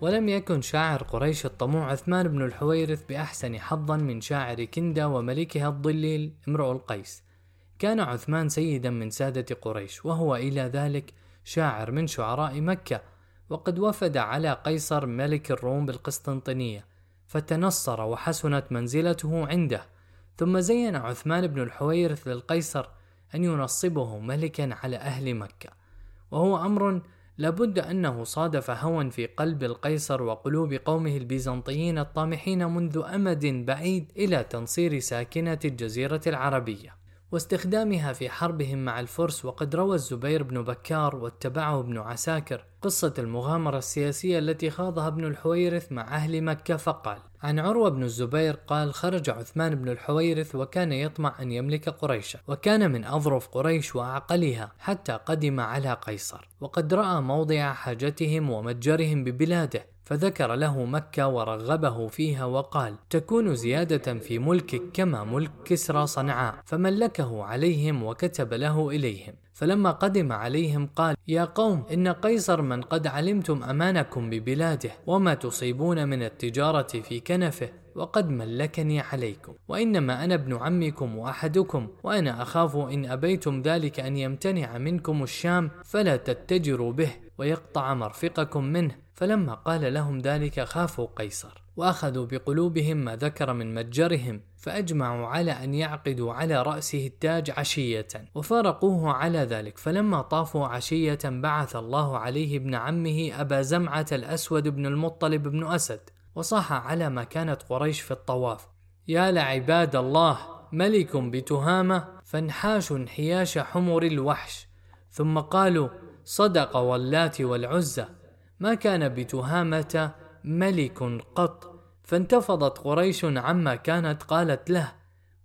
ولم يكن شاعر قريش الطموع عثمان بن الحويرث بأحسن حظا من شاعر كندة وملكها الضليل امرؤ القيس. كان عثمان سيدا من سادة قريش وهو إلى ذلك شاعر من شعراء مكة وقد وفد على قيصر ملك الروم بالقسطنطينية فتنصر وحسنت منزلته عنده. ثم زين عثمان بن الحويرث للقيصر أن ينصبه ملكا على أهل مكة وهو أمر لابد أنه صادف هوى في قلب القيصر وقلوب قومه البيزنطيين الطامحين منذ أمد بعيد إلى تنصير ساكنة الجزيرة العربية. واستخدامها في حربهم مع الفرس وقد روى الزبير بن بكار واتبعه ابن عساكر قصة المغامرة السياسية التي خاضها ابن الحويرث مع أهل مكة فقال عن عروة بن الزبير قال خرج عثمان بن الحويرث وكان يطمع أن يملك قريشا وكان من أظرف قريش وأعقلها حتى قدم على قيصر وقد رأى موضع حاجتهم ومتجرهم ببلاده فذكر له مكة ورغبه فيها وقال: تكون زيادة في ملكك كما ملك كسرى صنعاء، فملكه عليهم وكتب له إليهم، فلما قدم عليهم قال: يا قوم إن قيصر من قد علمتم أمانكم ببلاده، وما تصيبون من التجارة في كنفه، وقد ملكني عليكم. وإنما أنا ابن عمكم وأحدكم وأنا أخاف إن أبيتم ذلك أن يمتنع منكم الشام فلا تتجروا به ويقطع مرفقكم منه. فلما قال لهم ذلك خافوا قيصر وأخذوا بقلوبهم ما ذكر من متجرهم. فأجمعوا على أن يعقدوا على رأسه التاج عشية وفارقوه على ذلك. فلما طافوا عشية بعث الله عليه ابن عمه أبا زمعة الأسود بن المطلب بن أسد وصاح على ما كانت قريش في الطواف. يا لعباد الله ملك بتهامة فانحاش انحياش حمر الوحش. ثم قالوا صدق واللات والعزى. ما كان بتهامة ملك قط. فانتفضت قريش عما كانت قالت له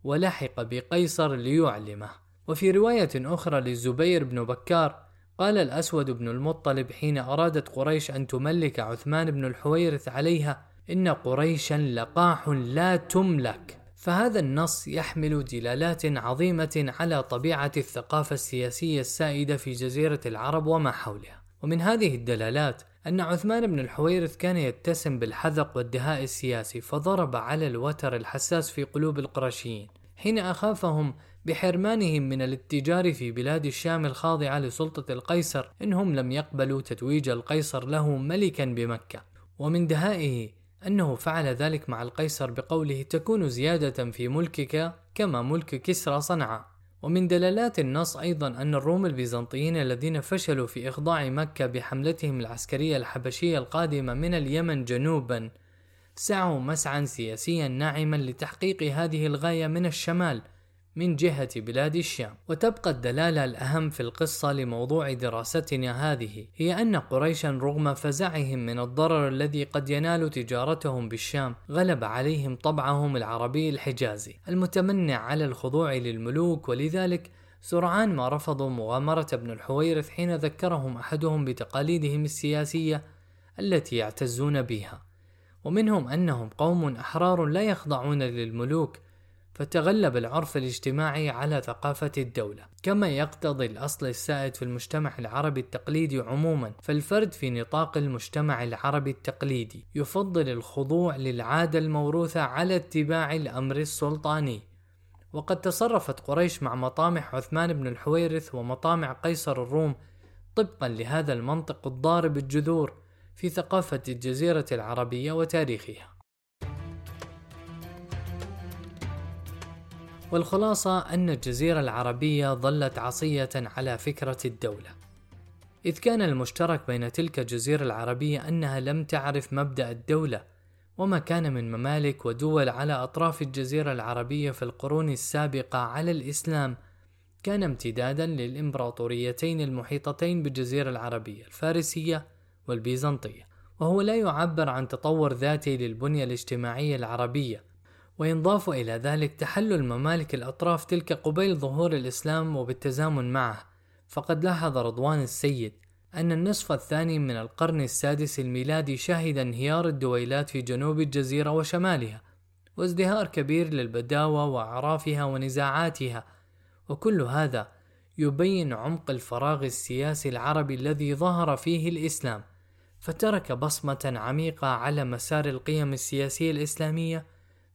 ولحق بقيصر ليعلمه. وفي رواية أخرى للزبير بن بكار قال الأسود بن المطلب حين أرادت قريش أن تملك عثمان بن الحويرث عليها إن قريشا لقاح لا تملك. فهذا النص يحمل دلالات عظيمة على طبيعة الثقافة السياسية السائدة في جزيرة العرب وما حولها. ومن هذه الدلالات أن عثمان بن الحويرث كان يتسم بالحذق والدهاء السياسي فضرب على الوتر الحساس في قلوب القرشيين حين أخافهم بحرمانهم من الاتجار في بلاد الشام الخاضعة لسلطة القيصر إنهم لم يقبلوا تتويج القيصر له ملكا بمكة. ومن دهائه أنه فعل ذلك مع القيصر بقوله تكون زيادة في ملكك كما ملك كسرى صنعاء. ومن دلالات النص أيضا أن الروم البيزنطيين الذين فشلوا في إخضاع مكة بحملتهم العسكرية الحبشية القادمة من اليمن جنوبا سعوا مسعا سياسيا ناعما لتحقيق هذه الغاية من الشمال. من جهة بلاد الشام. وتبقى الدلالة الأهم في القصة لموضوع دراستنا هذه هي أن قريشا رغم فزعهم من الضرر الذي قد ينال تجارتهم بالشام غلب عليهم طبعهم العربي الحجازي. المتمنع على الخضوع للملوك ولذلك سرعان ما رفضوا مغامرة ابن الحويرث حين ذكرهم أحدهم بتقاليدهم السياسية التي يعتزون بها. ومنهم أنهم قوم أحرار لا يخضعون للملوك فتغلب العرف الاجتماعي على ثقافة الدولة كما يقتضي الأصل السائد في المجتمع العربي التقليدي عموما. فالفرد في نطاق المجتمع العربي التقليدي يفضل الخضوع للعادة الموروثة على اتباع الأمر السلطاني. وقد تصرفت قريش مع مطامع عثمان بن الحويرث ومطامع قيصر الروم طبقا لهذا المنطق الضارب الجذور في ثقافة الجزيرة العربية وتاريخها. والخلاصة أن الجزيرة العربية ظلت عصية على فكرة الدولة. إذ كان المشترك بين تلك الجزيرة العربية أنها لم تعرف مبدأ الدولة وما كان من ممالك ودول على أطراف الجزيرة العربية في القرون السابقة على الإسلام كان امتدادا للإمبراطوريتين المحيطتين بالجزيرة العربية الفارسية والبيزنطية. وهو لا يعبر عن تطور ذاتي للبنية الاجتماعية العربية وينضاف إلى ذلك تحلل ممالك الأطراف تلك قبيل ظهور الإسلام وبالتزامن معه. فقد لاحظ رضوان السيد أن النصف الثاني من القرن السادس الميلادي شهد انهيار الدويلات في جنوب الجزيرة وشمالها وازدهار كبير للبداوة وأعرافها ونزاعاتها. وكل هذا يبين عمق الفراغ السياسي العربي الذي ظهر فيه الإسلام فترك بصمة عميقة على مسار القيم السياسية الإسلامية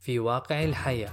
في واقع الحياة.